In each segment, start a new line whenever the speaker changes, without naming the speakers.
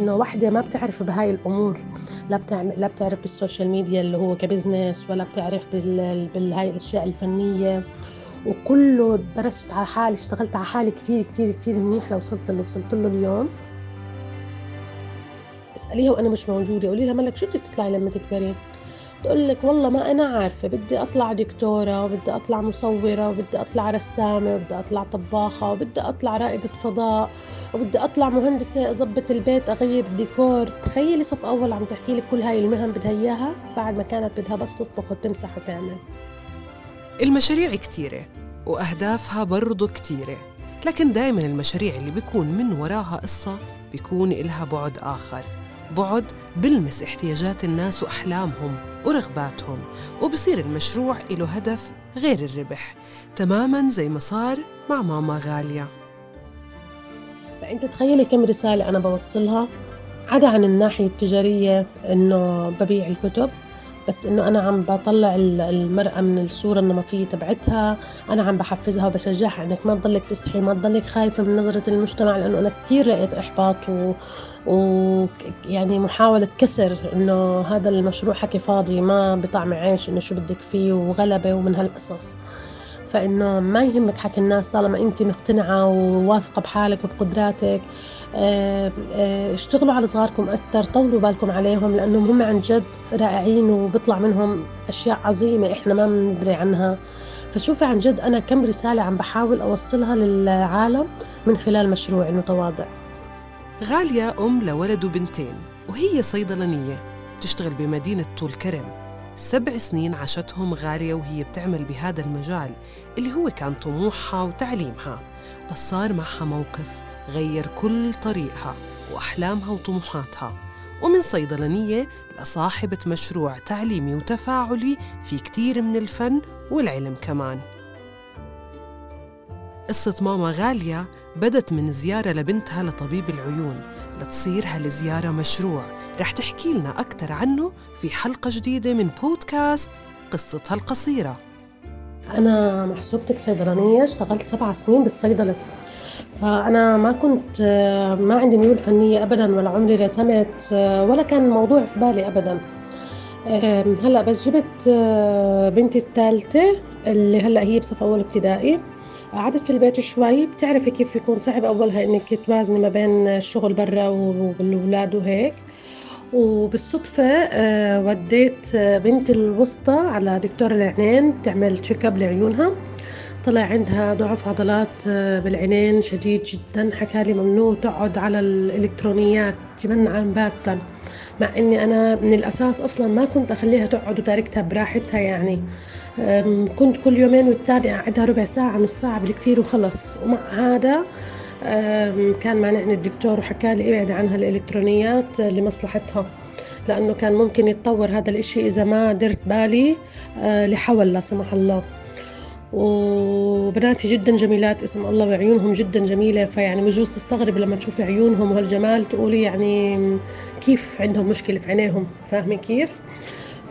إنه وحدة ما بتعرف بهاي الأمور. لا بتعمل لا بتعرف بال social media اللي هو ك business ولا بتعرف بال... بالهاي الأشياء الفنية. وكله درست على حالي اشتغلت على حالي كثير كثير كثير منيح لوصلت اللي وصلت له اليوم. اسأليها وأنا مش موجودة. قولي لها ملك شو بدك تطلعي لما تكبري؟ تقول لك والله ما أنا عارفة بدي أطلع دكتورة وبدي أطلع مصورة وبدي أطلع رسامة وبدي أطلع طباخة وبدي أطلع رائدة فضاء وبدي أطلع مهندسة أظبط البيت أغير الديكور تخيلي صف أول عم تحكي لك كل هاي المهن بدها إياها؟ بعد ما كانت بدها بس تطبخ وتمسح وتعمل.
المشاريع كتيرة وأهدافها برضو كتيرة. لكن دايما المشاريع اللي بيكون من وراها قصة بيكون إلها بعد آخر. بعد بلمس احتياجات الناس وأحلامهم. ورغباتهم وبصير المشروع له هدف غير الربح تماما زي ما صار مع ماما غالية.
فأنت تخيلي كم رسالة أنا بوصلها عدا عن الناحية التجارية إنه ببيع الكتب بس إنه أنا عم بطلع المرأة من الصورة النمطية تبعتها أنا عم بحفزها وبشجعها. انك ما تضلك تستحي ما تضلك خايفة من نظرة المجتمع لأنه أنا كثير لقيت إحباط و... و يعني محاولة كسر إنه هذا المشروع حكي فاضي ما بطعم عيش إنه شو بدك فيه وغلبة ومن هالقصص. فإنه ما يهمك حكي الناس طالما أنت مقتنعة وواثقة بحالك وبقدراتك. آه، آه، اشتغلوا على صغاركم أكثر طولوا بالكم عليهم لأنهم هم عن جد رائعين وبيطلع منهم أشياء عظيمة إحنا ما بندري عنها. فشوفي عن جد أنا كم رسالة عم بحاول أوصلها للعالم من خلال مشروعي المتواضع
غالية أم لولد وبنتين وهي صيدلانية بتشتغل بمدينة طول كرم. سبع سنين عاشتهم غالية وهي بتعمل بهذا المجال اللي هو كان طموحها وتعليمها بس صار معها موقف غير كل طريقها وأحلامها وطموحاتها. ومن صيدلانية لصاحبة مشروع تعليمي وتفاعلي في كتير من الفن والعلم كمان. قصة ماما غالية بدت من زيارة لبنتها لطبيب العيون لتصير هالزيارة مشروع رح تحكي لنا أكثر عنه في حلقة جديدة من بودكاست قصتها القصيرة.
أنا محسوبتك صيدلانية اشتغلت سبع سنين بالصيدلة. فأنا ما كنت ما عندي ميول فنية أبدا ولا عمري رسمت ولا كان الموضوع في بالي أبدا. هلأ بس جبت بنتي الثالثة اللي هلأ هي بصف أول ابتدائي. قعدت في البيت شوي بتعرفي كيف بيكون صعب أولها إنك توازني ما بين الشغل برا والأولاد وهيك. وبالصدفة آه، وديت بنتي الوسطى على دكتور العينين تعمل check up لعيونها. طلع عندها ضعف عضلات آه، بالعينين شديد جدا حكى لي ممنوع تقعد على الإلكترونيات منعا باتا مع إني أنا من الأساس أصلا ما كنت أخليها تقعد وتاركتها براحتها يعني. كنت كل يومين والتاني اقعدها ربع ساعة نص ساعة بالكثير وخلص. ومع هذا كان مانعني الدكتور وحكى لي إبعد عنها الإلكترونيات لمصلحتها لأنه كان ممكن يتطور هذا الإشي إذا ما درت بالي آه، لحول لا سمح الله. وبناتي جدا جميلات اسم الله وعيونهم جدا جميلة. فيعني بجوز تستغرب لما تشوفي عيونهم وهالجمال تقولي يعني كيف عندهم مشكلة في عينيهم؟ فاهمة كيف؟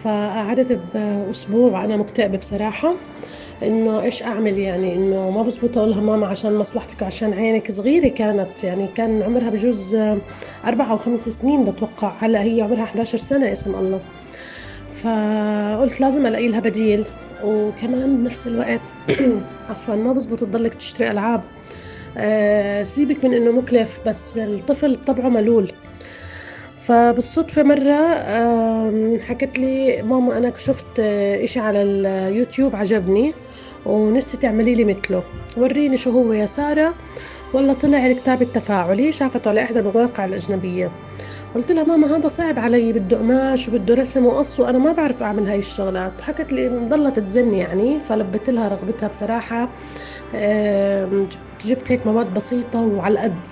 فقعدت بأسبوع وأنا مكتئبة بصراحة. إنه إيش أعمل يعني؟ إنه ما بزبط أقول لها ماما عشان مصلحتك وعشان عينك صغيرة كانت يعني كان عمرها بجوز أربع أو خمس سنين بتوقع. هلأ هي عمرها 11 سنة اسم الله. فقلت لازم ألاقي لها بديل. وكمان بنفس الوقت عفوا ما بزبط تضلك تشتري ألعاب. أه سيبك من إنه مكلف بس الطفل بطبعه ملول. فبالصدفة مرة حكت لي ماما أنا شفت إشي على اليوتيوب عجبني. ونفسي تعملي لي مثله. وريني شو هو يا سارة. والله طلع الكتاب التفاعلي شافته على إحدى المواقع الأجنبية. قلت لها ماما هذا صعب علي بده قماش وبده رسم وقص وأنا ما بعرف أعمل هاي الشغلات. حكت لي ضلت تزن يعني فلبت لها رغبتها بصراحة. جبت هيك مواد بسيطة وعلى القد.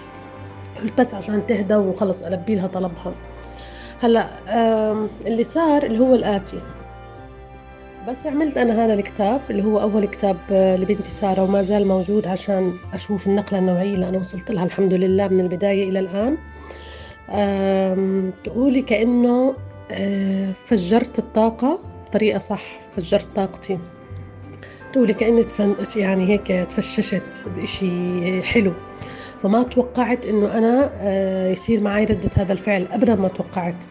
بس عشان تهدى وخلص ألبي لها طلبها. هلا اللي صار اللي هو الآتي. بس عملت أنا هذا الكتاب اللي هو أول كتاب لبنتي سارة وما زال موجود عشان أشوف النقلة النوعية اللي أنا وصلت لها الحمد لله من البداية إلى الآن. تقولي كأنه آه، فجرت الطاقة بطريقة صح فجرت طاقتي. تقولي كاني يعني هيك تفششت بشيء حلو. فما توقعت إنه أنا آه، يصير معي ردة هذا الفعل ابدا ما توقعت.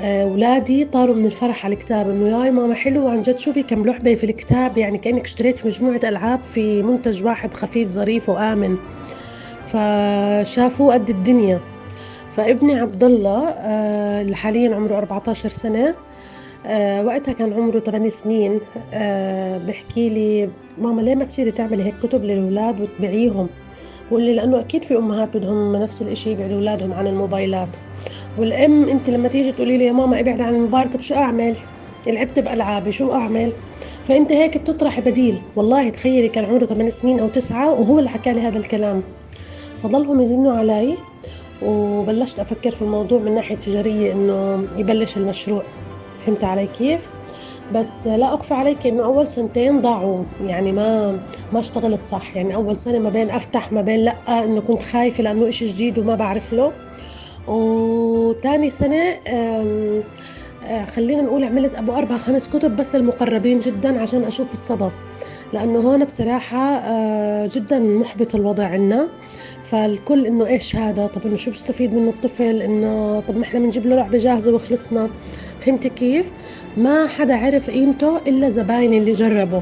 اولادي طاروا من الفرح على الكتاب. إنه ياي ماما حلو عن جد شوفي كم لعبه في الكتاب يعني كأنك اشتريتي مجموعة ألعاب في منتج واحد خفيف ظريف وآمن. فشافوه قد الدنيا. فابني عبد الله اللي حاليا عمره 14 سنة آه وقتها كان عمره 8 سنين. آه بحكي لي ماما ليه ما تصيري تعملي هيك كتب للأولاد وتبيعيهم؟ بقول لي لأنه أكيد في أمهات بدهم نفس الشيء يبعدوا اولادهم عن الموبايلات. والأم أنت لما تيجي تقولي لي يا ماما ابعد عن الموبايل طب شو أعمل؟ لعبت بألعابي شو أعمل؟ فأنت هيك بتطرحي بديل. والله تخيلي كان عمره 8 سنين أو 9 وهو اللي حكى لي هذا الكلام. فضلهم يزنوا علي وبلشت أفكر في الموضوع من ناحية تجارية إنه يبلش المشروع. فهمت علي كيف؟ بس لا أخفى عليك إنه أول سنتين ضاعوا. يعني ما ما اشتغلت صح. يعني أول سنة ما بين أفتح ما بين لأ إنه كنت خايفة لأنه إشي جديد وما بعرف له. وتاني سنة خلينا نقول عملت أبو أربع خمس كتب بس للمقربين جدا عشان أشوف الصدى. لأنه هون بصراحة جدا محبط الوضع عنا. فالكل إنه إيش هذا؟ طب إنه شو بيستفيد منه الطفل؟ إنه طب ما إحنا بنجيب له لعبة جاهزة وخلصنا. فهمتي كيف؟ ما حدا عرف قيمته إلا زباين اللي جربوا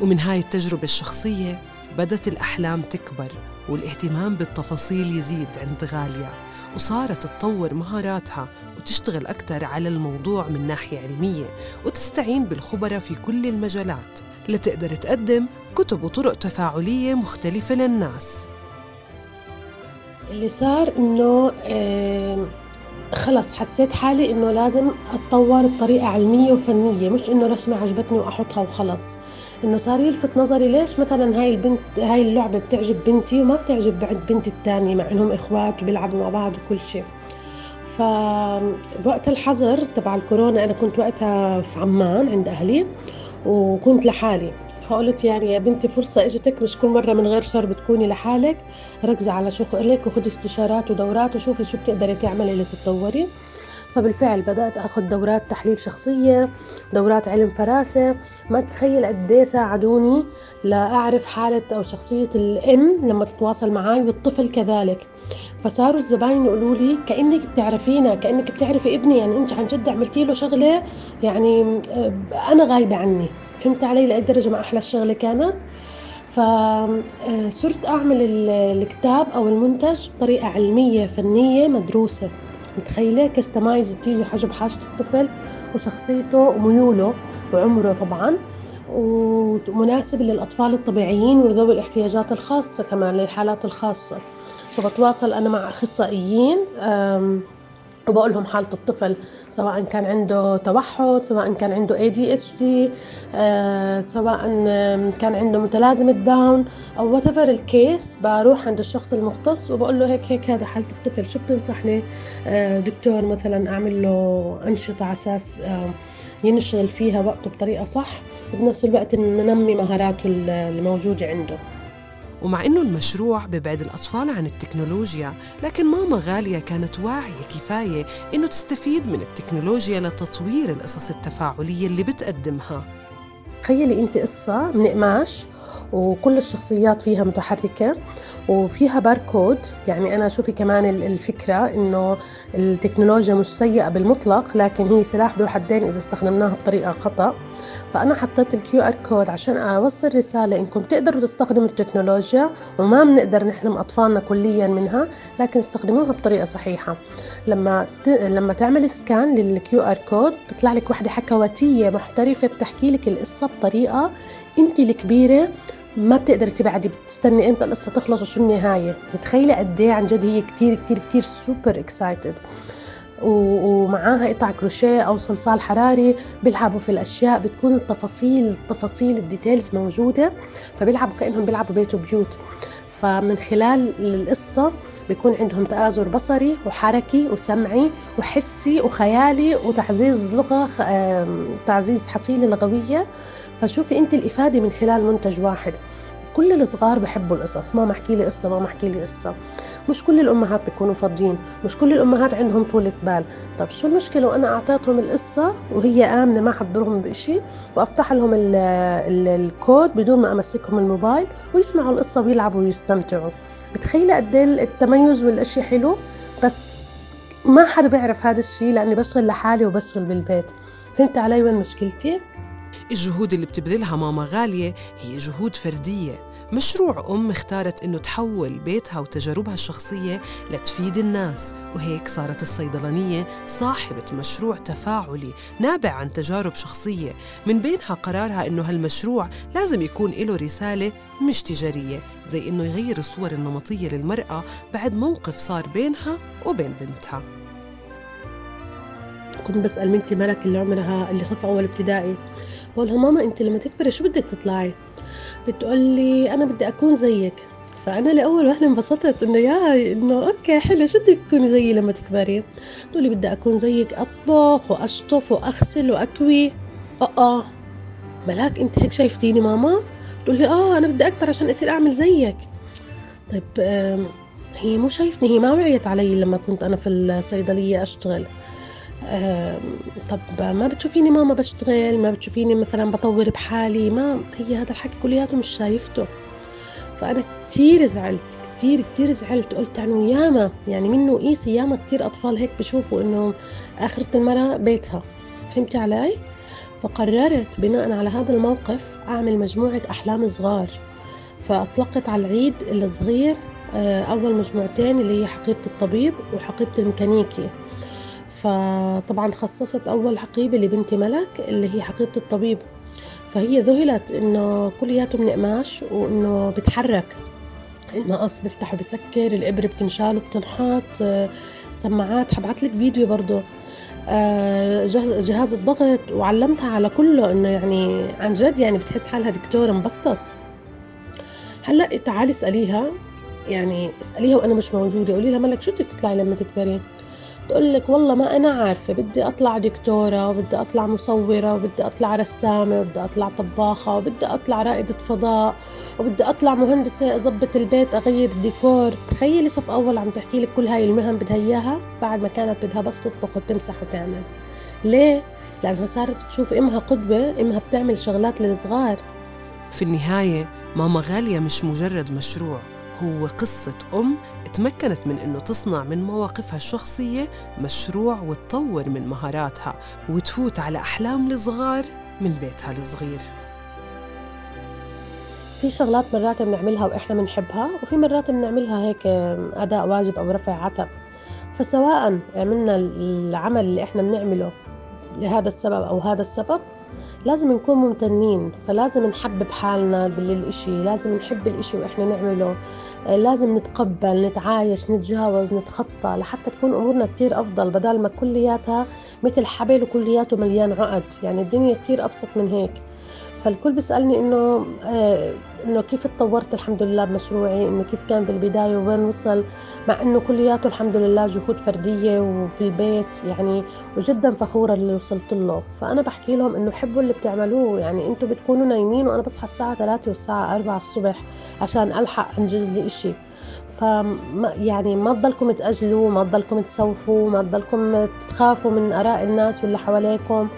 ومن هاي التجربة الشخصية بدت الأحلام تكبر. والاهتمام بالتفاصيل يزيد عند غالية وصارت تطور مهاراتها وتشتغل أكثر على الموضوع من ناحية علمية وتستعين بالخبراء في كل المجالات لتقدر تقدم كتب وطرق تفاعلية مختلفة للناس.
اللي صار إنه خلص حسيت حالي إنه لازم أتطور بطريقة علمية وفنية مش إنه رسمة عجبتني وأحطها وخلص. إنه صار يلفت نظري ليش مثلا هاي البنت هاي اللعبة بتعجب بنتي وما بتعجب بعد بنتي الثانية مع إنهم إخوات وبيلعبوا مع بعض وكل شيء. فوقت الحظر تبع الكورونا أنا كنت وقتها في عمان عند أهلي وكنت لحالي. فقلت يعني يا بنتي فرصة إجتك مش كل مرة من غير شر بتكوني لحالك. ركزي على شغلك وخدي استشارات ودورات وشوفي شو بتقدري تعملي لتتطوري. فبالفعل بدأت أخذ دورات تحليل شخصية دورات علم فراسة. ما تتخيل قد إيه ساعدوني لأعرف حالة أو شخصية الأم لما تتواصل معي والطفل كذلك. فصاروا الزباين يقولوا لي كأنك بتعرفينا كأنك بتعرفي ابني. يعني أنت عن جد عملتي له شغلة يعني أنا غايبة عني. فهمت علي لأي درجة ما أحلى الشغلة كانت؟ فصرت أعمل الكتاب أو المنتج بطريقة علمية فنية مدروسة. متخيلة كستمايز تيجي حجب حاجة الطفل وشخصيته وميوله وعمره طبعا ومناسب للأطفال الطبيعيين وذوي الاحتياجات الخاصة كمان للحالات الخاصة. فبتواصل أنا مع أخصائيين وبقول لهم حالة الطفل سواء كان عنده توحد سواء كان عنده ADHD آه، سواء كان عنده متلازمة داون أو whatever ال case بروح عند الشخص المختص وبقول له هيك هيك هذا حالة الطفل شو بتنصحني؟ آه، دكتور مثلا أعمل له أنشطة على أساس آه، ينشغل فيها وقته بطريقة صح وبنفس الوقت ننمي مهاراته الموجودة عنده.
ومع إنه المشروع ببعد الأطفال عن التكنولوجيا لكن ماما غالية كانت واعية كفاية إنه تستفيد من التكنولوجيا لتطوير القصص التفاعلية اللي بتقدمها.
تخيلي أنت قصة من قماش وكل الشخصيات فيها متحركة وفيها باركود. يعني أنا شوفي كمان الفكرة إنه التكنولوجيا مش سيئة بالمطلق لكن هي سلاح ذو حدين إذا استخدمناها بطريقة خطأ. فأنا حطيت ال QR code عشان أوصل رسالة إنكم تقدروا تستخدموا التكنولوجيا وما بنقدر نحرم أطفالنا كليا منها لكن استخدموها بطريقة صحيحة. لما ت... لما تعمل scan لل QR code بتطلع لك وحدة حكواتية محترفة بتحكي لك القصة بطريقة انت الكبيرة ما بتقدري تبعدي بتستني إمتى القصة تخلص وشو النهاية؟ متخيلة قد إيه عن جد هي كثير كثير كثير super excited ومعاها قطع كروشيه أو صلصال حراري بيلعبوا في الأشياء بتكون التفاصيل التفاصيل ال details موجودة فبيلعبوا كأنهم بيلعبوا بيت وبيوت. فمن خلال القصة بيكون عندهم تآزر بصري وحركي وسمعي وحسي وخيالي وتعزيز لغة تعزيز حصيلة لغوية. فشوفي انت الافادة من خلال منتج واحد. كل الصغار بحبوا القصص. ماما احكي لي قصة ماما احكي لي قصة. مش كل الأمهات بيكونوا فاضيين. مش كل الأمهات عندهم طولة بال. طب شو المشكلة وأنا أعطيتهم القصة وهي آمنة ما حضرهم بشيء وأفتح لهم ال ال الكود بدون ما أمسكهم الموبايل ويسمعوا القصة ويلعبوا ويستمتعوا. بتخيلي قد إيه التميز والإشي حلو؟ بس ما حدا بيعرف هذا الشيء لأني بشتغل لحالي وبشتغل بالبيت. فهمت علي وين مشكلتي؟
الجهود اللي بتبذلها ماما غالية هي جهود فردية. مشروع أم اختارت إنه تحول بيتها وتجاربها الشخصية لتفيد الناس وهيك صارت الصيدلانية صاحبة مشروع تفاعلي نابع عن تجارب شخصية. من بينها قرارها إنه هالمشروع لازم يكون له رسالة مش تجارية زي إنه يغير الصور النمطية للمرأة بعد موقف صار بينها وبين بنتها.
كنت بسأل بنتي ملك اللي عمرها اللي صف أول ابتدائي. بقولها ماما أنت لما تكبري شو بدك تطلعي؟ بتقول لي أنا بدي أكون زيك. فأنا لأول وهله انبسطت إنه يا إنه okay حلو شو بدك تكوني زيي لما تكبري؟ تقول لي بدي أكون زيك أطبخ وأشطف وأغسل وأكوي. آه آه بلاك أنت هيك شايفتيني ماما؟ تقول لي آه أنا بدي أكبر عشان أصير أعمل زيك. طيب هي مو شايفني هي ما وعيت علي لما كنت أنا في الصيدلية أشتغل. طب ما بتشوفيني ماما بشتغل ما بتشوفيني مثلا بطور بحالي ما هي هذا الحكي كلياته مش شايفته. فأنا كتير زعلت كتير كتير زعلت قلت عنه ياما يعني منه قيسي ياما كتير أطفال هيك بشوفوا إنه آخرة المرة بيتها. فهمتي علي؟ فقررت بناء على هذا الموقف أعمل مجموعة أحلام صغار. فأطلقت على العيد الصغير آه، أول مجموعتين اللي هي حقيبة الطبيب وحقيبة الميكانيكي. فطبعا خصصت أول حقيبة لبنتي ملك اللي هي حقيبة الطبيب. فهي ذهلت إنه كلياته من قماش وإنه بتحرك. المقص بيفتح وبسكر الإبرة بتنشال وبتنحط السماعات حبعت لك فيديو برضه آه، جهاز الضغط وعلمتها على كله إنه يعني عن جد يعني بتحس حالها دكتوره انبسطت. هلأ تعالي اسأليها. يعني اسأليها وأنا مش موجودة. قولي لها ملك شو بدك تطلعي لما تكبري؟ تقول لك والله ما أنا عارفة بدي أطلع دكتورة وبدي أطلع مصورة وبدي أطلع رسامة وبدي أطلع طباخة وبدي أطلع رائدة فضاء وبدي أطلع مهندسة أظبط البيت أغير الديكور تخيلي صف أول عم تحكي لك كل هاي المهن بدها إياها بعد ما كانت بدها بس تطبخ وتمسح وتعمل. ليه؟ لأنها صارت تشوف إمها قدوة إمها بتعمل شغلات للصغار.
في النهاية ماما غالية مش مجرد مشروع هو قصة أم تمكنت من أنه تصنع من مواقفها الشخصية مشروع وتطور من مهاراتها وتفوت على أحلام الصغار من بيتها الصغير.
في شغلات مرات بنعملها وإحنا بنحبها وفي مرات بنعملها هيك أداء واجب أو رفع عتب. فسواء عملنا العمل اللي إحنا بنعمله لهذا السبب أو هذا السبب لازم نكون ممتنين فلازم نحبب حالنا بالإشي لازم نحب الإشي وإحنا نعمله. لازم نتقبل نتعايش نتجاوز نتخطى لحتى تكون أمورنا كتير أفضل بدل ما كلياتها مثل حبل وكلياته مليان عقد. يعني الدنيا كتير أبسط من هيك. فالكل بيسألني إنه آه إنه كيف تطورت الحمد لله بمشروعي؟ إنه كيف كان بالبداية وين وصل؟ مع إنه كلياته الحمد لله جهود فردية وفي البيت يعني وجدا فخورة اللي وصلت له. فأنا بحكي لهم إنه حبوا اللي بتعملوه. يعني أنتم بتكونوا نايمين وأنا بصحى الساعة 3 والساعة 4 الصبح عشان ألحق انجز لي إشي. فما يعني ما تضلكم تأجلوا ما تضلكم تسوفوا ما تضلكم تخافوا من آراء الناس واللي حواليكم.